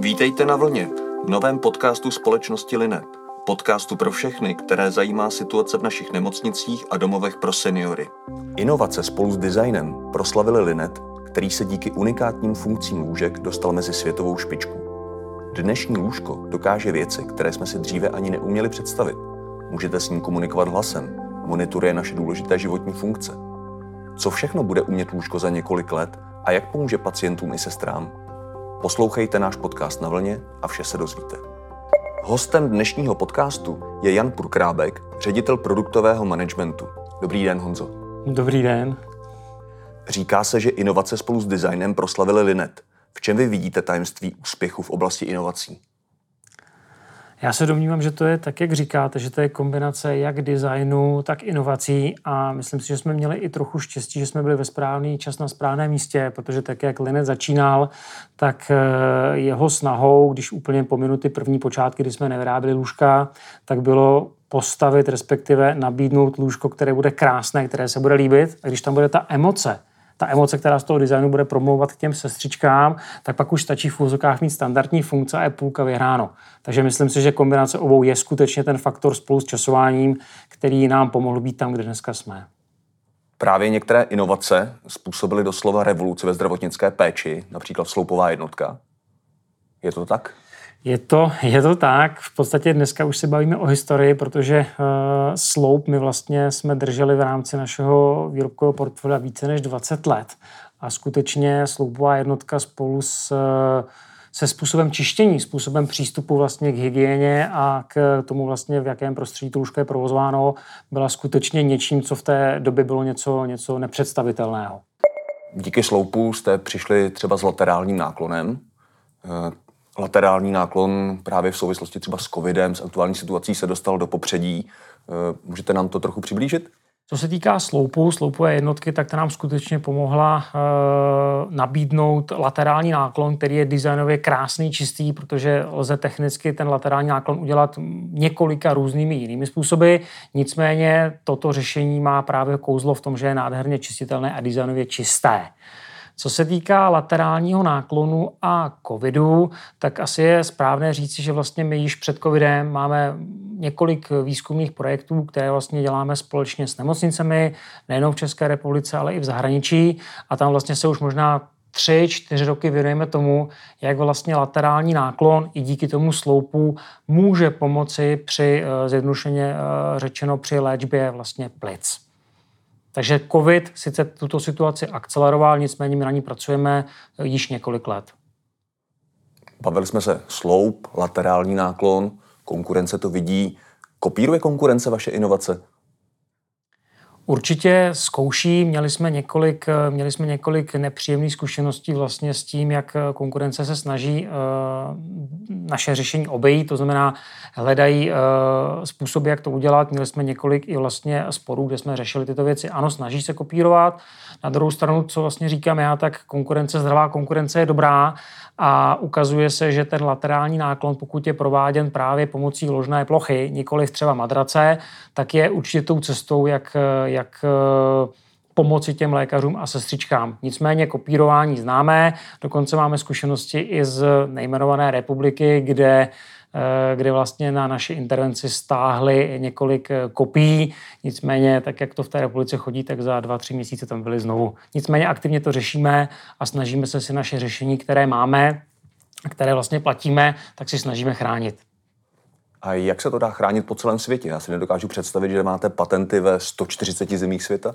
Vítejte na vlně, novém podcastu společnosti Linet. Podcastu pro všechny, které zajímá situace v našich nemocnicích a domovech pro seniory. Inovace spolu s designem proslavili Linet, který se díky unikátním funkcím lůžek dostal mezi světovou špičku. Dnešní lůžko dokáže věci, které jsme si dříve ani neuměli představit. Můžete s ním komunikovat hlasem, monitoruje naše důležité životní funkce. Co všechno bude umět lůžko za několik let a jak pomůže pacientům i sestrám, Poslouchejte náš podcast na vlně a vše se dozvíte. Hostem dnešního podcastu je Jan Purkrábek, ředitel produktového managementu. Dobrý den, Honzo. Dobrý den. Říká se, že inovace spolu s designem proslavili Linet. V čem vy vidíte tajemství úspěchu v oblasti inovací? Já se domnívám, že to je tak, jak říkáte, že to je kombinace jak designu, tak inovací a myslím si, že jsme měli i trochu štěstí, že jsme byli ve správný čas na správném místě, protože tak, jak Linet začínal, tak eh, jeho snahou, když úplně pominu ty první počátky, kdy jsme nevyráběli lůžka, tak bylo postavit, respektive nabídnout lůžko, které bude krásné, které se bude líbit. A když tam bude ta emoce, ta emoce, která z toho designu bude promlouvat k těm sestřičkám, tak pak už stačí v úzokách mít standardní funkce a je půlka vyhráno. Takže myslím si, že kombinace obou je skutečně ten faktor spolu s časováním, který nám pomohl být tam, kde dneska jsme. Právě některé inovace způsobily doslova revoluci ve zdravotnické péči, například sloupová jednotka. Je to tak? Je to, je to tak. V podstatě dneska už se bavíme o historii, protože uh, sloup my vlastně jsme drželi v rámci našeho výrobkového portfolia více než 20 let. A skutečně sloupová jednotka spolu s, se způsobem čištění, způsobem přístupu vlastně k hygieně a k tomu vlastně, v jakém prostředí to lůžko je provozováno, byla skutečně něčím, co v té době bylo něco, něco nepředstavitelného. Díky sloupu jste přišli třeba s laterálním náklonem laterální náklon právě v souvislosti třeba s covidem, s aktuální situací se dostal do popředí. Eh, můžete nám to trochu přiblížit? Co se týká sloupu, sloupové jednotky, tak ta nám skutečně pomohla e, nabídnout laterální náklon, který je designově krásný, čistý, protože lze technicky ten laterální náklon udělat několika různými jinými způsoby. Nicméně toto řešení má právě kouzlo v tom, že je nádherně čistitelné a designově čisté. Co se týká laterálního náklonu a covidu, tak asi je správné říci, že vlastně my již před covidem máme několik výzkumných projektů, které vlastně děláme společně s nemocnicemi, nejenom v České republice, ale i v zahraničí. A tam vlastně se už možná tři, čtyři roky věnujeme tomu, jak vlastně laterální náklon i díky tomu sloupu může pomoci při, eh, zjednodušeně eh, řečeno, při léčbě vlastně plic. Takže COVID sice tuto situaci akceleroval, nicméně my na ní pracujeme již několik let. Bavili jsme se sloup, laterální náklon, konkurence to vidí. Kopíruje konkurence vaše inovace? Určitě zkouší. Měli jsme několik, měli jsme několik nepříjemných zkušeností vlastně s tím, jak konkurence se snaží uh, naše řešení obejít, to znamená hledají způsoby, jak to udělat. Měli jsme několik i vlastně sporů, kde jsme řešili tyto věci. Ano, snaží se kopírovat. Na druhou stranu, co vlastně říkám já, tak konkurence, zdravá konkurence je dobrá a ukazuje se, že ten laterální náklon, pokud je prováděn právě pomocí ložné plochy, nikoli třeba madrace, tak je určitou cestou, jak, jak pomoci těm lékařům a sestřičkám. Nicméně kopírování známé, dokonce máme zkušenosti i z nejmenované republiky, kde Eh, kde vlastně na naši intervenci stáhli několik eh, kopií. Nicméně, tak jak to v té republice chodí, tak za dva, tři měsíce tam byli znovu. Nicméně aktivně to řešíme a snažíme se si naše řešení, které máme, které vlastně platíme, tak si snažíme chránit. A jak se to dá chránit po celém světě? Já si nedokážu představit, že máte patenty ve 140 zemích světa.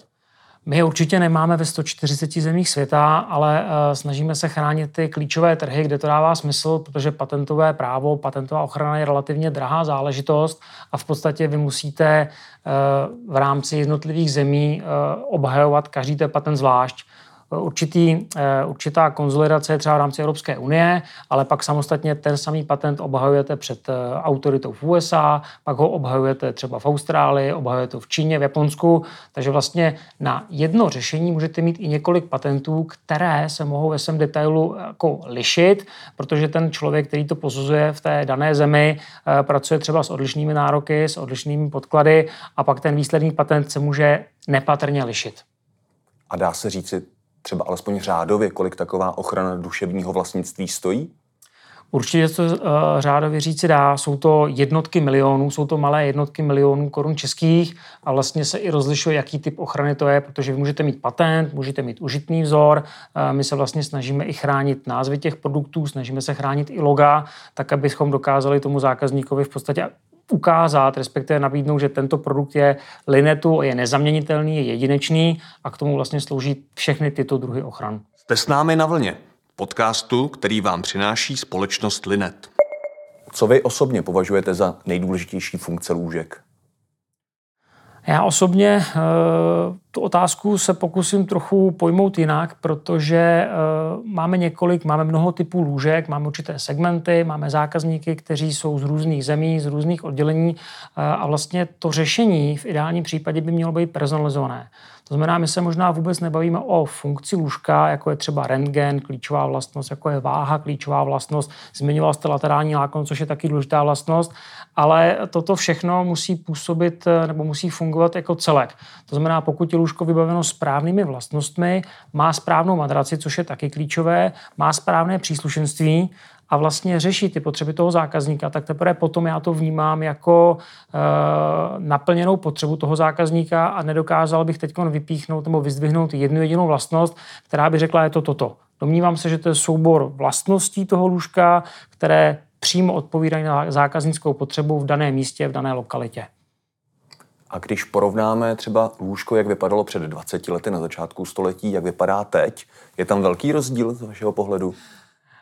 My je určitě nemáme ve 140 zemích světa, ale uh, snažíme se chránit ty klíčové trhy, kde to dává smysl, protože patentové právo, patentová ochrana je relativně drahá záležitost a v podstatě vy musíte uh, v rámci jednotlivých zemí uh, obhajovat každý ten patent zvlášť. Určitý, určitá konzolidace třeba v rámci Evropské unie, ale pak samostatně ten samý patent obhajujete před autoritou v USA, pak ho obhajujete třeba v Austrálii, obhajujete v Číně, v Japonsku, takže vlastně na jedno řešení můžete mít i několik patentů, které se mohou ve svém detailu jako lišit, protože ten člověk, který to posuzuje v té dané zemi, pracuje třeba s odlišnými nároky, s odlišnými podklady a pak ten výsledný patent se může nepatrně lišit. A dá se říci třeba alespoň řádově, kolik taková ochrana duševního vlastnictví stojí? Určitě to uh, řádově říci dá. Jsou to jednotky milionů, jsou to malé jednotky milionů korun českých a vlastně se i rozlišuje, jaký typ ochrany to je, protože vy můžete mít patent, můžete mít užitný vzor. Uh, my se vlastně snažíme i chránit názvy těch produktů, snažíme se chránit i loga, tak abychom dokázali tomu zákazníkovi v podstatě ukázat, respektive nabídnout, že tento produkt je linetu, je nezaměnitelný, je jedinečný a k tomu vlastně slouží všechny tyto druhy ochran. Jste s námi na vlně, podcastu, který vám přináší společnost Linet. Co vy osobně považujete za nejdůležitější funkce lůžek? Já osobně uh, tu otázku se pokusím trochu pojmout jinak, protože uh, máme několik, máme mnoho typů lůžek, máme určité segmenty, máme zákazníky, kteří jsou z různých zemí, z různých oddělení uh, a vlastně to řešení v ideálním případě by mělo být personalizované. To znamená, my se možná vůbec nebavíme o funkci lůžka, jako je třeba rentgen, klíčová vlastnost, jako je váha, klíčová vlastnost. Zmiňoval jste laterální lákno, což je taky důležitá vlastnost, ale toto všechno musí působit nebo musí fungovat jako celek. To znamená, pokud je lůžko vybaveno správnými vlastnostmi, má správnou madraci, což je taky klíčové, má správné příslušenství, a vlastně řešit ty potřeby toho zákazníka, tak teprve potom já to vnímám jako e, naplněnou potřebu toho zákazníka a nedokázal bych teď vypíchnout nebo vyzdvihnout jednu jedinou vlastnost, která by řekla, je to toto. Domnívám se, že to je soubor vlastností toho lůžka, které přímo odpovídají na zákaznickou potřebu v daném místě, v dané lokalitě. A když porovnáme třeba lůžko, jak vypadalo před 20 lety na začátku století, jak vypadá teď, je tam velký rozdíl z vašeho pohledu?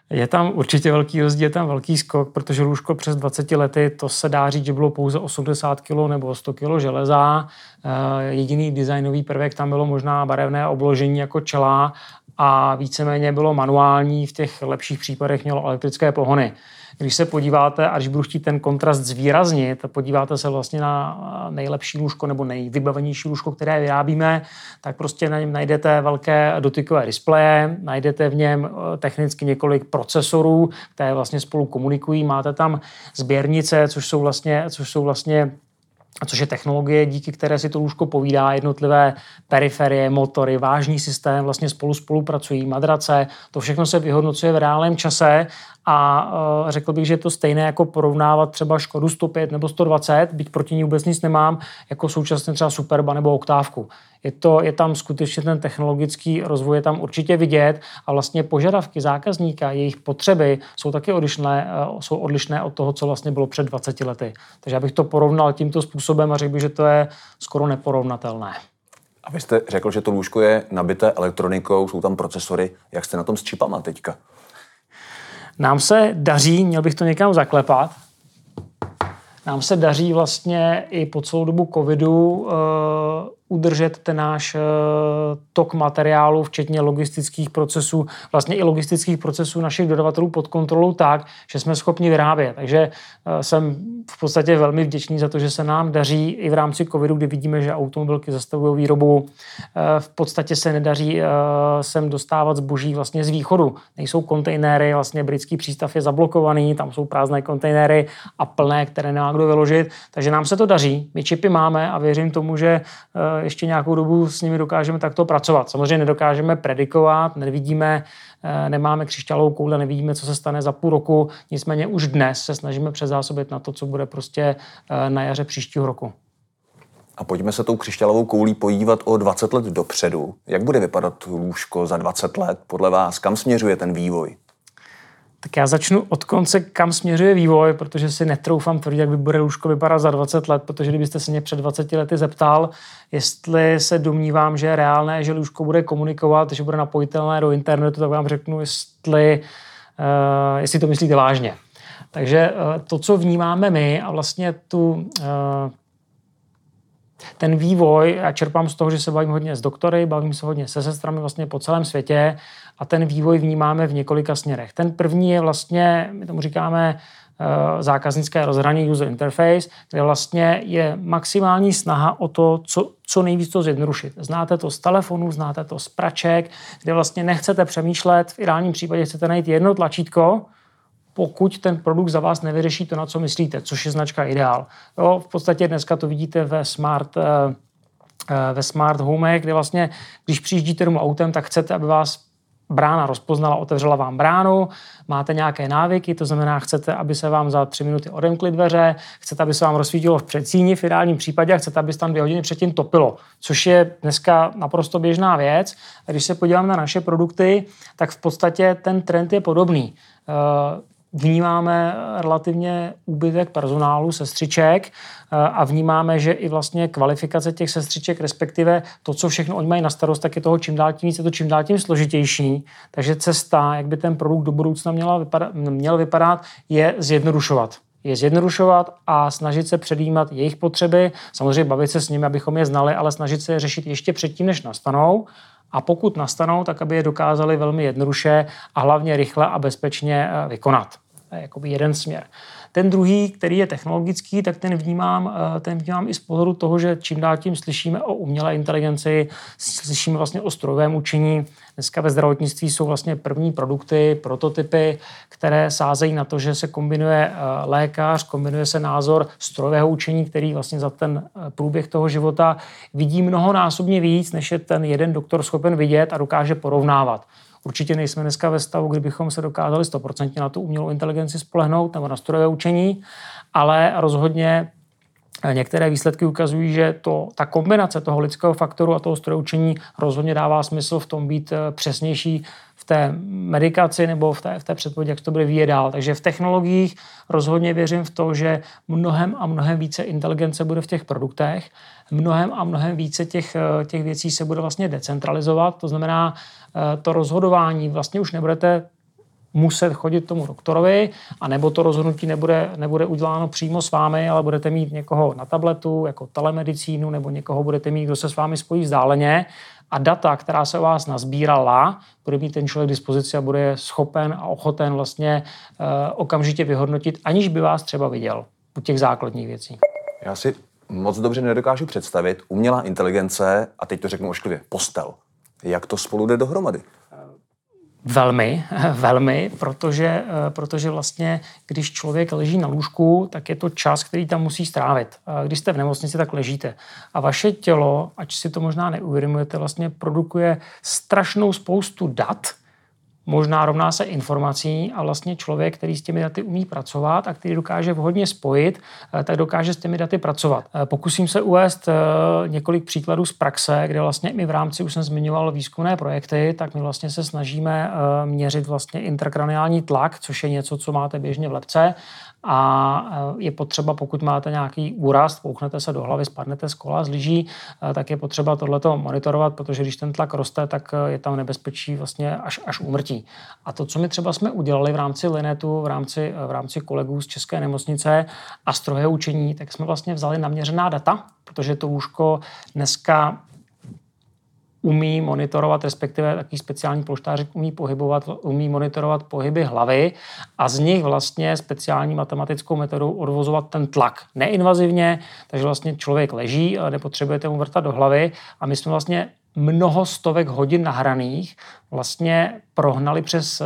Je tam určitě velký rozdíl, je tam velký skok, protože lůžko přes 20 lety, to se dá říct, že bylo pouze 80 kg nebo 100 kg železa. Eh, jediný designový prvek tam bylo možná barevné obložení jako čela a víceméně bylo manuální, v těch lepších případech mělo elektrické pohony. Když se podíváte, a když budu chtít ten kontrast zvýraznit, podíváte se vlastně na nejlepší lůžko nebo nejvybavenější lůžko, které vyrábíme, tak prostě na něm najdete velké dotykové displeje, najdete v něm eh, technicky několik procesorů, které vlastně spolu komunikují. Máte tam sběrnice, což jsou vlastně, což jsou vlastně což je technologie, díky které si to lůžko povídá, jednotlivé periferie, motory, vážný systém vlastně spolu spolupracují, madrace, to všechno se vyhodnocuje v reálném čase a uh, řekl bych, že je to stejné jako porovnávat třeba Škodu 105 nebo 120, byť proti ní vůbec nic nemám, jako současně třeba Superba nebo Oktávku. Je, to, je tam skutečně ten technologický rozvoj, je tam určitě vidět a vlastně požadavky zákazníka, jejich potřeby jsou taky odlišné, uh, jsou odlišné od toho, co vlastně bylo před 20 lety. Takže já bych to porovnal tímto způsobem a řekl bych, že to je skoro neporovnatelné. A vy jste řekl, že to lůžko je nabité elektronikou, jsou tam procesory. Jak jste na tom s čipama teďka? Nám se daří, měl bych to někam zaklepat, nám se daří vlastně i po celou dobu covidu uh, udržet ten náš uh, tok materiálu, včetně logistických procesů, vlastně i logistických procesů našich dodavatelů pod kontrolou tak, že jsme schopni vyrábět. Takže uh, jsem v podstatě velmi vděčný za to, že se nám daří i v rámci covidu, kdy vidíme, že automobilky zastavují výrobu, v podstatě se nedaří sem dostávat zboží vlastně z východu. Nejsou kontejnery, vlastně britský přístav je zablokovaný, tam jsou prázdné kontejnery a plné, které nemá kdo vyložit. Takže nám se to daří, my čipy máme a věřím tomu, že ještě nějakou dobu s nimi dokážeme takto pracovat. Samozřejmě nedokážeme predikovat, nevidíme, eh, nemáme křišťálovou koule, nevidíme, co se stane za půl roku, nicméně už dnes se snažíme přezásobit na to, co bude prostě eh, na jaře příštího roku. A pojďme se tou křišťálovou koulí podívat o 20 let dopředu. Jak bude vypadat lůžko za 20 let podle vás? Kam směřuje ten vývoj? Tak já začnu od konce, kam směřuje vývoj, protože si netroufám tvrdit, jak by bude lůžko vypadat za 20 let, protože kdybyste se mě před 20 lety zeptal, jestli se domnívám, že je reálné, že lůžko bude komunikovat, že bude napojitelné do internetu, tak vám řeknu, jestli, uh, jestli to myslíte vážně. Takže uh, to, co vnímáme my a vlastně tu uh, ten vývoj, já čerpám z toho, že se bavím hodně s doktory, bavím se hodně se sestrami vlastně po celém světě a ten vývoj vnímáme v několika směrech. Ten první je vlastně, my tomu říkáme, eh, zákaznické rozhraní user interface, kde vlastně je maximální snaha o to, co, co nejvíc to zjednodušit. Znáte to z telefonu, znáte to z praček, kde vlastně nechcete přemýšlet, v ideálním případě chcete najít jedno tlačítko, pokud ten produkt za vás nevyřeší to, na co myslíte, což je značka Ideál. Jo, v podstatě dneska to vidíte ve smart, eh, eh, ve smart home, kde vlastně, když přijíždíte domů autem, tak chcete, aby vás brána rozpoznala, otevřela vám bránu, máte nějaké návyky, to znamená, chcete, aby se vám za tři minuty odemkly dveře, chcete, aby se vám rozsvítilo v předsíni v ideálním případě a chcete, aby se tam dvě hodiny předtím topilo, což je dneska naprosto běžná věc. A když se podívám na naše produkty, tak v podstatě ten trend je podobný. Vnímáme relativně úbytek personálu, sestřiček eh, a vnímáme, že i vlastně kvalifikace těch sestřiček, respektive to, co všechno oni mají na starost, tak je toho čím dál tím víc, je to čím dál tím složitější. Takže cesta, jak by ten produkt do budoucna měla vypadat, měl vypadat, je zjednodušovat je zjednodušovat a snažit se předjímat jejich potřeby, samozřejmě bavit se s nimi, abychom je znali, ale snažit se je řešit ještě předtím, než nastanou a pokud nastanou, tak aby je dokázali velmi jednoduše a hlavně rychle a bezpečně eh, vykonat. Jakoby jeden směr. Ten druhý, který je technologický, tak ten vnímám, eh, ten vnímám i z pohledu toho, že čím dál tím slyšíme o umělé inteligenci, slyšíme vlastně o strojovém učení. Dneska ve zdravotnictví jsou vlastně první produkty, prototypy, které sázejí na to, že se kombinuje eh, lékař, kombinuje se názor strojového učení, který vlastně za ten eh, průběh toho života vidí mnohonásobně víc, než je ten jeden doktor schopen vidět a dokáže porovnávat. Určitě nejsme dneska ve stavu, kdybychom se dokázali 100% na tu umělou inteligenci spolehnout nebo na strojové učení, ale rozhodně eh, Některé výsledky ukazují, že to, ta kombinace toho lidského faktoru a toho strojoučení rozhodně dává smysl v tom být eh, přesnější té medikaci nebo v té, v té předpovědi, jak to bude vyjet dál. Takže v technologiích rozhodně věřím v to, že mnohem a mnohem více inteligence bude v těch produktech, mnohem a mnohem více těch, těch věcí se bude vlastně decentralizovat. To znamená, Eh, to rozhodování vlastně už nebudete muset chodit tomu doktorovi, a nebo to rozhodnutí nebude, nebude uděláno přímo s vámi, ale budete mít někoho na tabletu, jako telemedicínu, nebo někoho budete mít, kdo se s vámi spojí vzdáleně a data, která se o vás nazbírala, bude mít ten člověk k dispozici a bude schopen a ochoten vlastně uh, okamžitě vyhodnotit, aniž by vás třeba viděl u těch základních věcí. Já si moc dobře nedokážu představit umělá inteligence, a teď to řeknu ošklivě, postel. Jak to spolu jde dohromady? Velmi, velmi, protože, eh, protože vlastně, když člověk leží na lůžku, tak je to čas, který tam musí strávit. Když jste v nemocnici, tak ležíte. A vaše tělo, ať si to možná neuvědomujete, vlastně produkuje strašnou spoustu dat, možná rovná se informací a vlastně člověk, který s těmi daty umí pracovat a který dokáže vhodně spojit, eh, tak dokáže s těmi daty pracovat. Eh, pokusím se uvést eh, několik příkladů z praxe, kde vlastně my v rámci, už jsem zmiňoval výzkumné projekty, tak my vlastně se snažíme měřit vlastně intrakraniální tlak, což je něco, co máte běžně v lepce a je potřeba, pokud máte nějaký úraz, pouknete se do hlavy, spadnete z kola, z lyží, tak je potřeba tohleto monitorovat, protože když ten tlak roste, tak je tam nebezpečí vlastně až, až umrtí. A to, co my třeba jsme udělali v rámci Linetu, v rámci, v rámci kolegů z České nemocnice a stroje učení, tak jsme vlastně vzali naměřená data, protože to lůžko dneska umí monitorovat, respektive taký speciální polštářek umí pohybovat, umí monitorovat pohyby hlavy a z nich vlastně speciální matematickou metodou odvozovat ten tlak. Neinvazivně, takže vlastně člověk leží, nepotřebujete mu vrtat do hlavy a my jsme vlastně mnoho stovek hodin nahraných vlastně prohnali přes, eh,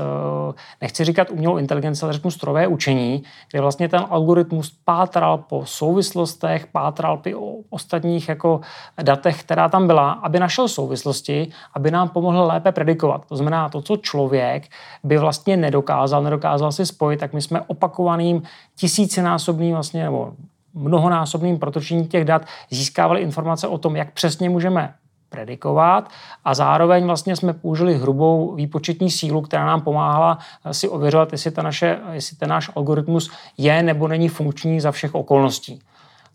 nechci říkat umělou inteligenci, ale řeknu strojové učení, kde vlastně ten algoritmus pátral po souvislostech, pátral po ostatních jako datech, která tam byla, aby našel souvislosti, aby nám pomohl lépe predikovat. To znamená, to, co člověk by vlastně nedokázal, nedokázal si spojit, tak my jsme opakovaným tisícinásobným vlastně, nebo mnohonásobným protočením těch dat získávali informace o tom, jak přesně můžeme predikovat a zároveň vlastně jsme použili hrubou výpočetní sílu, která nám pomáhala eh, si ověřovat, jestli, ta naše, jestli ten náš algoritmus je nebo není funkční za všech okolností.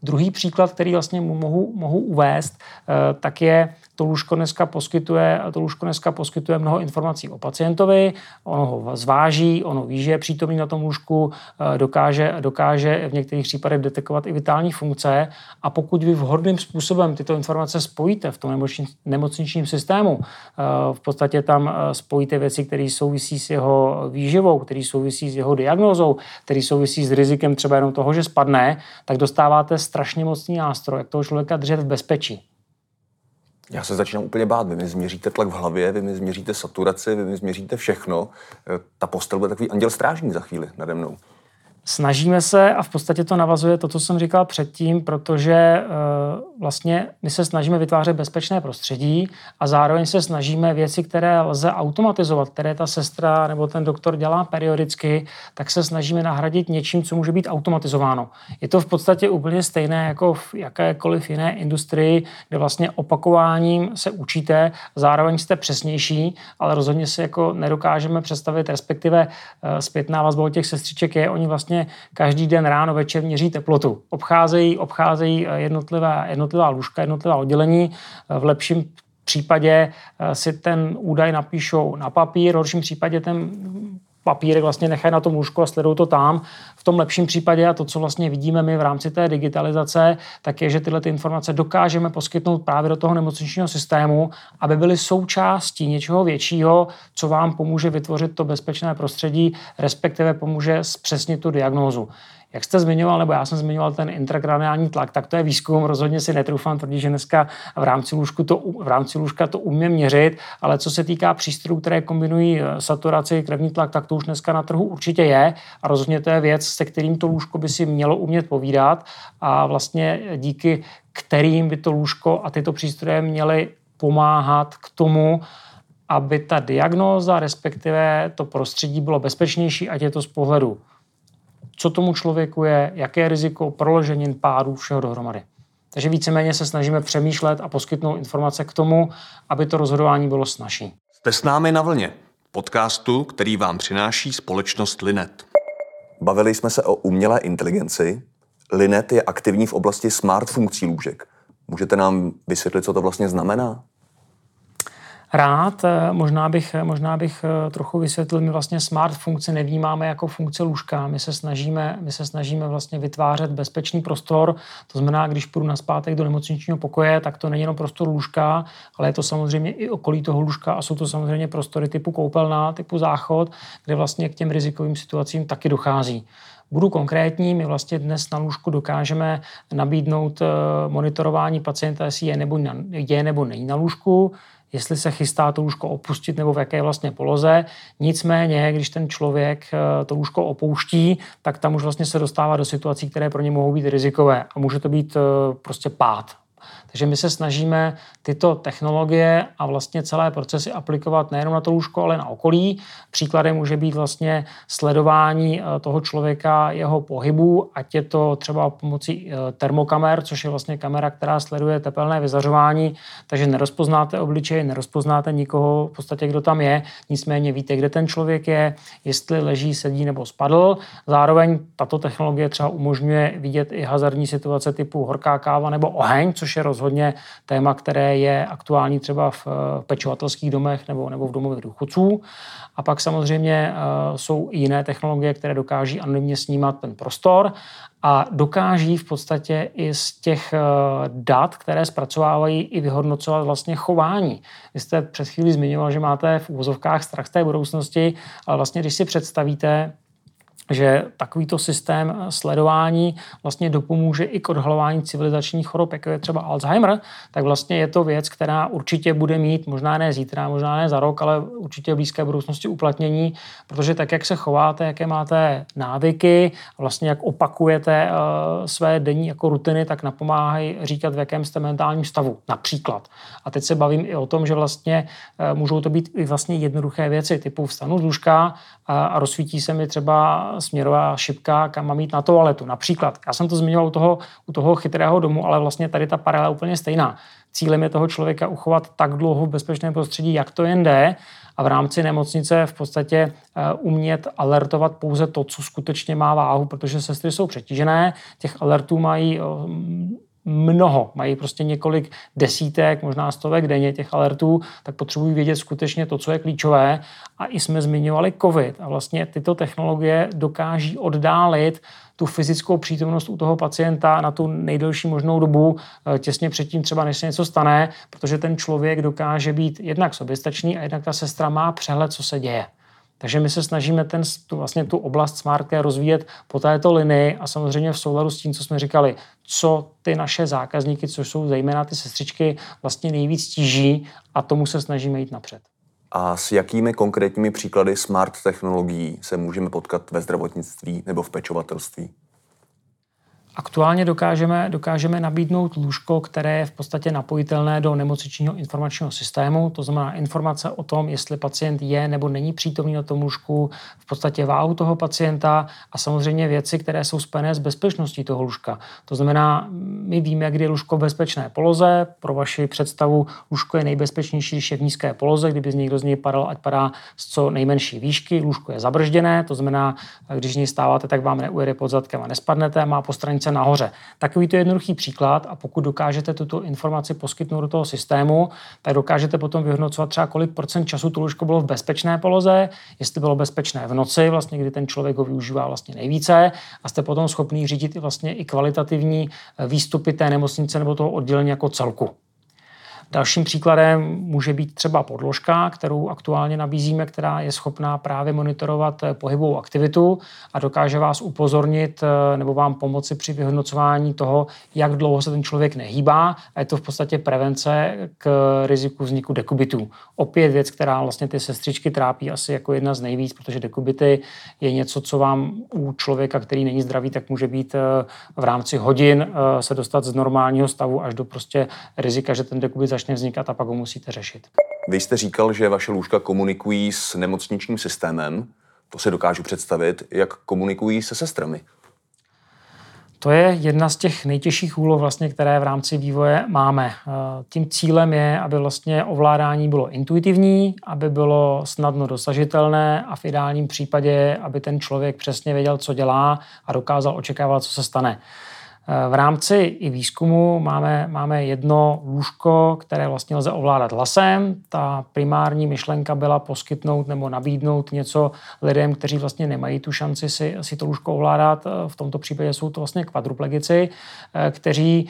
Druhý příklad, který vlastně mohu, mohu uvést, tak je to lůžko dneska poskytuje, to lůžko dneska poskytuje mnoho informací o pacientovi, ono ho zváží, ono ví, že je přítomný na tom lůžku, eh, dokáže, dokáže v některých případech detekovat i vitální funkce. A pokud vy vhodným způsobem tyto informace spojíte v tom nemocničním systému, eh, v podstatě tam eh, spojíte věci, které souvisí s jeho výživou, které souvisí s jeho diagnózou, které souvisí s rizikem třeba jenom toho, že spadne, tak dostáváte strašně mocný nástroj, jak toho člověka držet v bezpečí. Já se začínám úplně bát. Vy mi změříte tlak v hlavě, vy mi změříte saturaci, vy mi změříte všechno. E, ta postel bude takový anděl strážník za chvíli nade mnou. Snažíme se a v podstatě to navazuje to, co jsem říkal předtím, protože uh, vlastně my se snažíme vytvářet bezpečné prostředí a zároveň se snažíme věci, které lze automatizovat, které ta sestra nebo ten doktor dělá periodicky, tak se snažíme nahradit něčím, co může být automatizováno. Je to v podstatě úplně stejné jako v jakékoliv jiné industrii, kde vlastně opakováním se učíte, zároveň jste přesnější, ale rozhodně si jako nedokážeme představit, respektive uh, zpětná vazba těch sestřiček je, oni vlastně vlastně každý den ráno, večer měří teplotu. Obcházejí, obcházejí eh, jednotlivá, jednotlivá lůžka, jednotlivá oddělení. Eh, v lepším případě eh, si ten údaj napíšou na papír, v horším případě ten papírek vlastně nechají na tom lůžku a sledují to tam. V tom lepším případě a to, co vlastně vidíme my v rámci té digitalizace, tak je, že tyhle ty informace dokážeme poskytnout právě do toho nemocničního systému, aby byly součástí něčeho většího, co vám pomůže vytvořit to bezpečné prostředí, respektive pomůže zpřesnit tu diagnózu. Jak jste zmiňoval, nebo já jsem zmiňoval ten intrakraniální tlak, tak to je výzkum. Rozhodně si netroufám tvrdit, že dneska v rámci, lůžku to, v rámci lůžka to umím měřit, ale co se týká přístrojů, které kombinují eh, saturaci, krevní tlak, tak to už dneska na trhu určitě je a rozhodně to je věc, se kterým to lůžko by si mělo umět povídat a vlastně díky kterým by to lůžko a tyto přístroje měly pomáhat k tomu, aby ta diagnóza, respektive to prostředí bylo bezpečnější, ať je to z pohledu co tomu člověku je, jaké je riziko proloženin, pádů, všeho dohromady. Takže víceméně se snažíme přemýšlet a poskytnout informace k tomu, aby to rozhodování bylo snažší. Jste s námi na vlně, podcastu, který vám přináší společnost Linet. Bavili jsme se o umělé inteligenci. Linet je aktivní v oblasti smart funkcí lůžek. Můžete nám vysvětlit, co to vlastně znamená? Rád. Eh, možná bych, možná bych eh, trochu vysvětlil, my vlastně smart funkci nevnímáme jako funkce lůžka. My se snažíme, my se snažíme vlastně vytvářet bezpečný prostor. To znamená, když půjdu na zpátek do nemocničního pokoje, tak to není jenom prostor lůžka, ale je to samozřejmě i okolí toho lůžka a jsou to samozřejmě prostory typu koupelna, typu záchod, kde vlastně k těm rizikovým situacím taky dochází. Budu konkrétní, my vlastně dnes na lůžku dokážeme nabídnout eh, monitorování pacienta, jestli je nebo, je nebo není na lůžku, jestli se chystá to lůžko opustit nebo v jaké vlastně poloze. Nicméně, když ten člověk eh, to lůžko opouští, tak tam už vlastně se dostává do situací, které pro ně mohou být rizikové a může to být eh, prostě pád takže my se snažíme tyto technologie a vlastně celé procesy aplikovat nejen na to lůžko, ale na okolí. Příkladem může být vlastně sledování eh, toho člověka, jeho pohybu, ať je to třeba pomocí eh, termokamer, což je vlastně kamera, která sleduje tepelné vyzařování, takže nerozpoznáte obličej, nerozpoznáte nikoho v podstatě, kdo tam je, nicméně víte, kde ten člověk je, jestli leží, sedí nebo spadl. Zároveň tato technologie třeba umožňuje vidět i hazardní situace typu horká káva nebo oheň, což je rozhodně téma, které je aktuální třeba v pečovatelských domech nebo, nebo v domovech důchodců. A pak samozřejmě uh, jsou i jiné technologie, které dokáží anonymně snímat ten prostor a dokáží v podstatě i z těch uh, dat, které zpracovávají, i vyhodnocovat vlastně chování. Vy jste před chvílí zmiňoval, že máte v úvozovkách strach z té budoucnosti, ale vlastně když si představíte, že takovýto systém sledování vlastně dopomůže i k odhalování civilizačních chorob, jako je třeba Alzheimer, tak vlastně je to věc, která určitě bude mít, možná ne zítra, možná ne za rok, ale určitě v blízké budoucnosti uplatnění, protože tak, jak se chováte, jaké máte návyky, vlastně jak opakujete uh, své denní jako rutiny, tak napomáhají říkat, v jakém jste mentálním stavu, například. A teď se bavím i o tom, že vlastně uh, můžou to být i vlastně jednoduché věci, typu vstanu z lůžka a, a rozsvítí se mi třeba směrová šipka, kam mám jít na toaletu. Například, já jsem to zmiňoval u toho, u toho chytrého domu, ale vlastně tady ta paralela je úplně stejná. Cílem je toho člověka uchovat tak dlouho v bezpečném prostředí, jak to jen jde, a v rámci nemocnice v podstatě eh, umět alertovat pouze to, co skutečně má váhu, protože sestry jsou přetížené, těch alertů mají eh, mnoho, mají prostě několik desítek, možná stovek denně těch alertů, tak potřebují vědět skutečně to, co je klíčové. A i jsme zmiňovali COVID a vlastně tyto technologie dokáží oddálit tu fyzickou přítomnost u toho pacienta na tu nejdelší možnou dobu, eh, těsně předtím třeba, než se něco stane, protože ten člověk dokáže být jednak soběstačný a jednak ta sestra má přehled, co se děje. Takže my se snažíme ten, tu, vlastně tu oblast smart care rozvíjet po této linii a samozřejmě v souladu s tím, co jsme říkali, co ty naše zákazníky, což jsou zejména ty sestřičky, vlastně nejvíc tíží a tomu se snažíme jít napřed. A s jakými konkrétními příklady smart technologií se můžeme potkat ve zdravotnictví nebo v pečovatelství? Aktuálně dokážeme, dokážeme nabídnout lůžko, které je v podstatě napojitelné do nemocničního informačního systému, to znamená informace o tom, jestli pacient je nebo není přítomný na tom lůžku, v podstatě váhu toho pacienta a samozřejmě věci, které jsou spojené s bezpečností toho lůžka. To znamená, my víme, kdy je lůžko v bezpečné poloze. Pro vaši představu, lůžko je nejbezpečnější, když je v nízké poloze, kdyby z někdo z něj padal, ať padá z co nejmenší výšky. Lůžko je zabržděné, to znamená, když z něj stáváte, tak vám neujede pod zadkem a nespadnete, má po stranice informace nahoře. Takový to jednoduchý příklad a pokud dokážete tuto informaci poskytnout do toho systému, tak dokážete potom vyhodnocovat třeba kolik procent času to lůžko bylo v bezpečné poloze, jestli bylo bezpečné v noci, vlastně kdy ten člověk ho využívá vlastně nejvíce a jste potom schopný řídit i vlastně i kvalitativní výstupy té nemocnice nebo toho oddělení jako celku. Dalším příkladem může být třeba podložka, kterou aktuálně nabízíme, která je schopná právě monitorovat eh, pohybovou aktivitu a dokáže vás upozornit eh, nebo vám pomoci při vyhodnocování toho, jak dlouho se ten člověk nehýbá a je to v podstatě prevence k riziku vzniku dekubitů. Opět věc, která vlastně ty sestřičky trápí asi jako jedna z nejvíc, protože dekubity je něco, co vám u člověka, který není zdravý, tak může být eh, v rámci hodin se dostat z normálního stavu až do prostě rizika, že ten dekubit začne vznikat a pak ho musíte řešit. Vy jste říkal, že vaše lůžka komunikují s nemocničním systémem. To si dokážu představit. Jak komunikují se sestrami? To je jedna z těch nejtěžších úloh, vlastně, které v rámci vývoje máme. Eh, tím cílem je, aby vlastně ovládání bylo intuitivní, aby bylo snadno dosažitelné a v ideálním případě, aby ten člověk přesně věděl, co dělá a dokázal očekávat, co se stane. V rámci i výzkumu máme, máme jedno lůžko, které vlastně lze ovládat hlasem. Ta primární myšlenka byla poskytnout nebo nabídnout něco lidem, kteří vlastně nemají tu šanci si, si to lůžko ovládat. V tomto případě jsou to vlastně kvadruplegici, kteří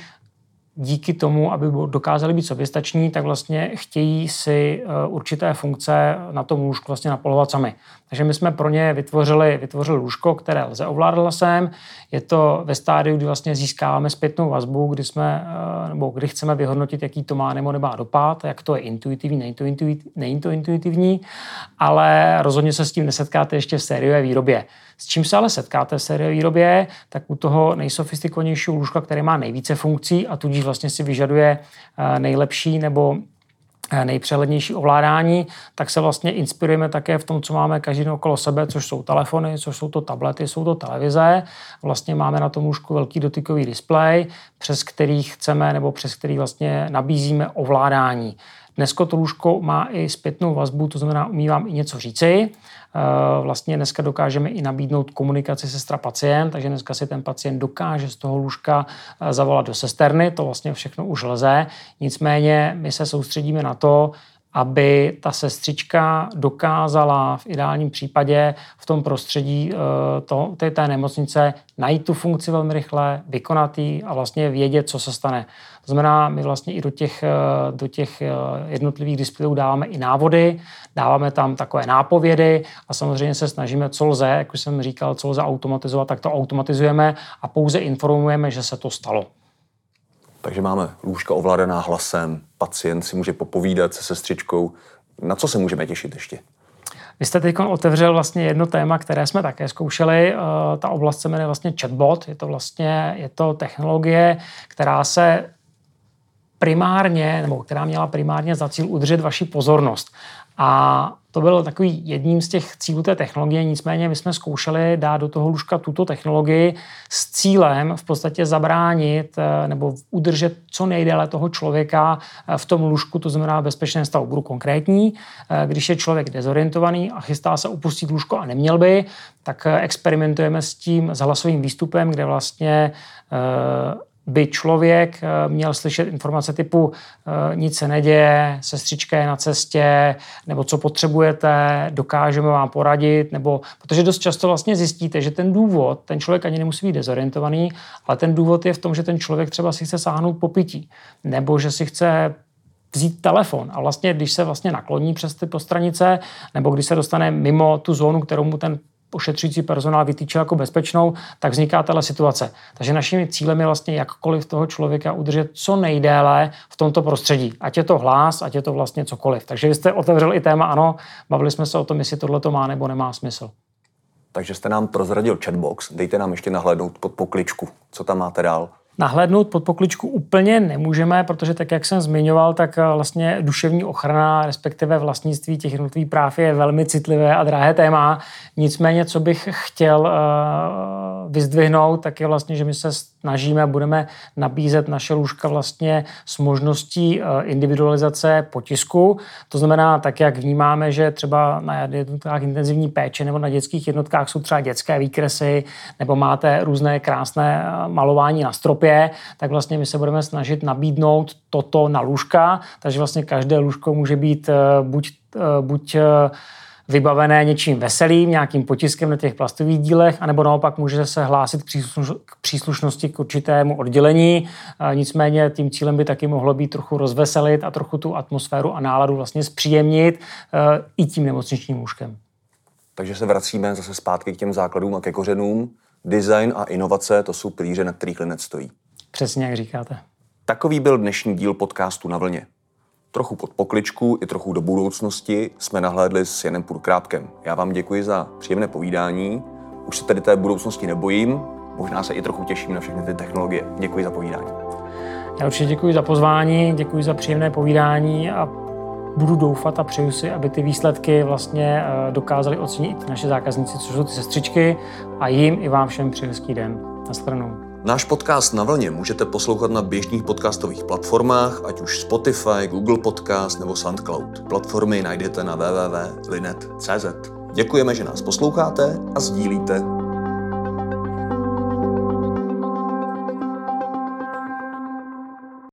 díky tomu, aby dokázali být soběstační, tak vlastně chtějí si eh, určité funkce na tom lůžku vlastně napolovat sami. Takže my jsme pro ně vytvořili, vytvořili lůžko, které lze ovládat hlasem. Je to ve stádiu, kdy vlastně získáváme zpětnou vazbu, kdy, jsme, eh, nebo kdy chceme vyhodnotit, jaký to má nebo nemá dopad, jak to je intuitivní, není to, intuitivní, není to intuitivní, ale rozhodně se s tím nesetkáte ještě v sériové výrobě. S čím se ale setkáte v sériové výrobě, tak u toho nejsofistikovanějšího lůžka, které má nejvíce funkcí a tudíž vlastně si vyžaduje eh, nejlepší nebo eh, nejpřehlednější ovládání, tak se vlastně inspirujeme také v tom, co máme každý okolo sebe, což jsou telefony, což jsou to tablety, jsou to televize. Vlastně máme na tom lůžku velký dotykový displej, přes který chceme nebo přes který vlastně nabízíme ovládání. Dneska to lůžko má i zpětnou vazbu, to znamená, umí vám i něco říci. Eh, vlastně dneska dokážeme i nabídnout komunikaci sestra-pacient, takže dneska si ten pacient dokáže z toho lůžka eh, zavolat do sesterny, to vlastně všechno už lze. Nicméně my se soustředíme na to, aby ta sestřička dokázala v ideálním případě v tom prostředí eh, to, té, té nemocnice najít tu funkci velmi rychle, vykonat ji a vlastně vědět, co se stane. To znamená, my vlastně i do těch, eh, do těch eh, jednotlivých displejů dáváme i návody, dáváme tam takové nápovědy a samozřejmě se snažíme, co lze, jak už jsem říkal, co lze automatizovat, tak to automatizujeme a pouze informujeme, že se to stalo. Takže máme lůžka ovládaná hlasem, pacient si může popovídat se sestřičkou. Na co se můžeme těšit ještě? Vy jste teď otevřel vlastně jedno téma, které jsme také zkoušeli. Eh, ta oblast se jmenuje vlastně chatbot. Je to vlastně je to technologie, která se primárně, nebo která měla primárně za cíl udržet vaši pozornost. A to byl takový jedním z těch cílů té technologie, nicméně my jsme zkoušeli dát do toho lůžka tuto technologii s cílem v podstatě zabránit eh, nebo udržet co nejdéle toho člověka v tom lůžku, to znamená bezpečném stavu. Budu konkrétní, když je člověk dezorientovaný a chystá se upustit lůžko a neměl by, tak experimentujeme s tím s hlasovým výstupem, kde vlastně by člověk eh, měl slyšet informace typu eh, nic se neděje, sestřička je na cestě, nebo co potřebujete, dokážeme vám poradit, nebo protože dost často vlastně zjistíte, že ten důvod, ten člověk ani nemusí být dezorientovaný, ale ten důvod je v tom, že ten člověk třeba si chce sáhnout po pití, nebo že si chce vzít telefon. A vlastně, když se vlastně nakloní přes ty postranice, nebo když se dostane mimo tu zónu, kterou mu ten ošetřující personál vytýčil jako bezpečnou, tak vzniká tato situace. Takže naším cílem je vlastně jakkoliv toho člověka udržet co nejdéle v tomto prostředí. Ať je to hlas, ať je to vlastně cokoliv. Takže vy jste otevřel i téma, ano, bavili jsme se o tom, jestli tohle to má nebo nemá smysl. Takže jste nám prozradil chatbox, dejte nám ještě nahlédnout pod pokličku. Co tam máte dál? Nahlédnout pod pokličku úplně nemůžeme, protože tak, jak jsem zmiňoval, tak eh, vlastně duševní ochrana, respektive vlastnictví těch jednotlivých práv je velmi citlivé a drahé téma. Nicméně, co bych chtěl uh, vyzdvihnout, tak je vlastně, že my se snažíme, budeme nabízet naše lůžka vlastně s možností uh, individualizace potisku. To znamená, tak jak vnímáme, že třeba na jednotkách intenzivní péče nebo na dětských jednotkách jsou třeba dětské výkresy, nebo máte různé krásné malování na stropě, tak vlastně my se budeme snažit nabídnout toto na lůžka, takže vlastně každé lůžko může být eh, buď, eh, buď eh, vybavené něčím veselým, nějakým potiskem na těch plastových dílech, anebo naopak může se hlásit k příslušnosti k určitému oddělení. Nicméně tím cílem by taky mohlo být trochu rozveselit a trochu tu atmosféru a náladu vlastně zpříjemnit i tím nemocničním lůžkem. Takže se vracíme zase zpátky k těm základům a ke kořenům. Design a inovace, to jsou pilíře, na kterých Linet stojí. Přesně jak říkáte. Takový byl dnešní díl podcastu Na vlně. Trochu pod pokličku i trochu do budoucnosti jsme nahlédli s Janem Purkrápkem. Já vám děkuji za příjemné povídání. Už se tedy té budoucnosti nebojím, možná se i trochu těším na všechny ty technologie. Děkuji za povídání. Já určitě děkuji za pozvání, děkuji za příjemné povídání a budu doufat a přeju si, aby ty výsledky vlastně eh, dokázali ocenit naše zákazníci, což jsou ty sestřičky a jim i vám všem přeji hezký den. Nastranou. Náš podcast na vlně můžete poslouchat na běžných podcastových platformách, ať už Spotify, Google Podcast nebo SoundCloud. Platformy najdete na www.linet.cz. Děkujeme, že nás posloucháte a sdílíte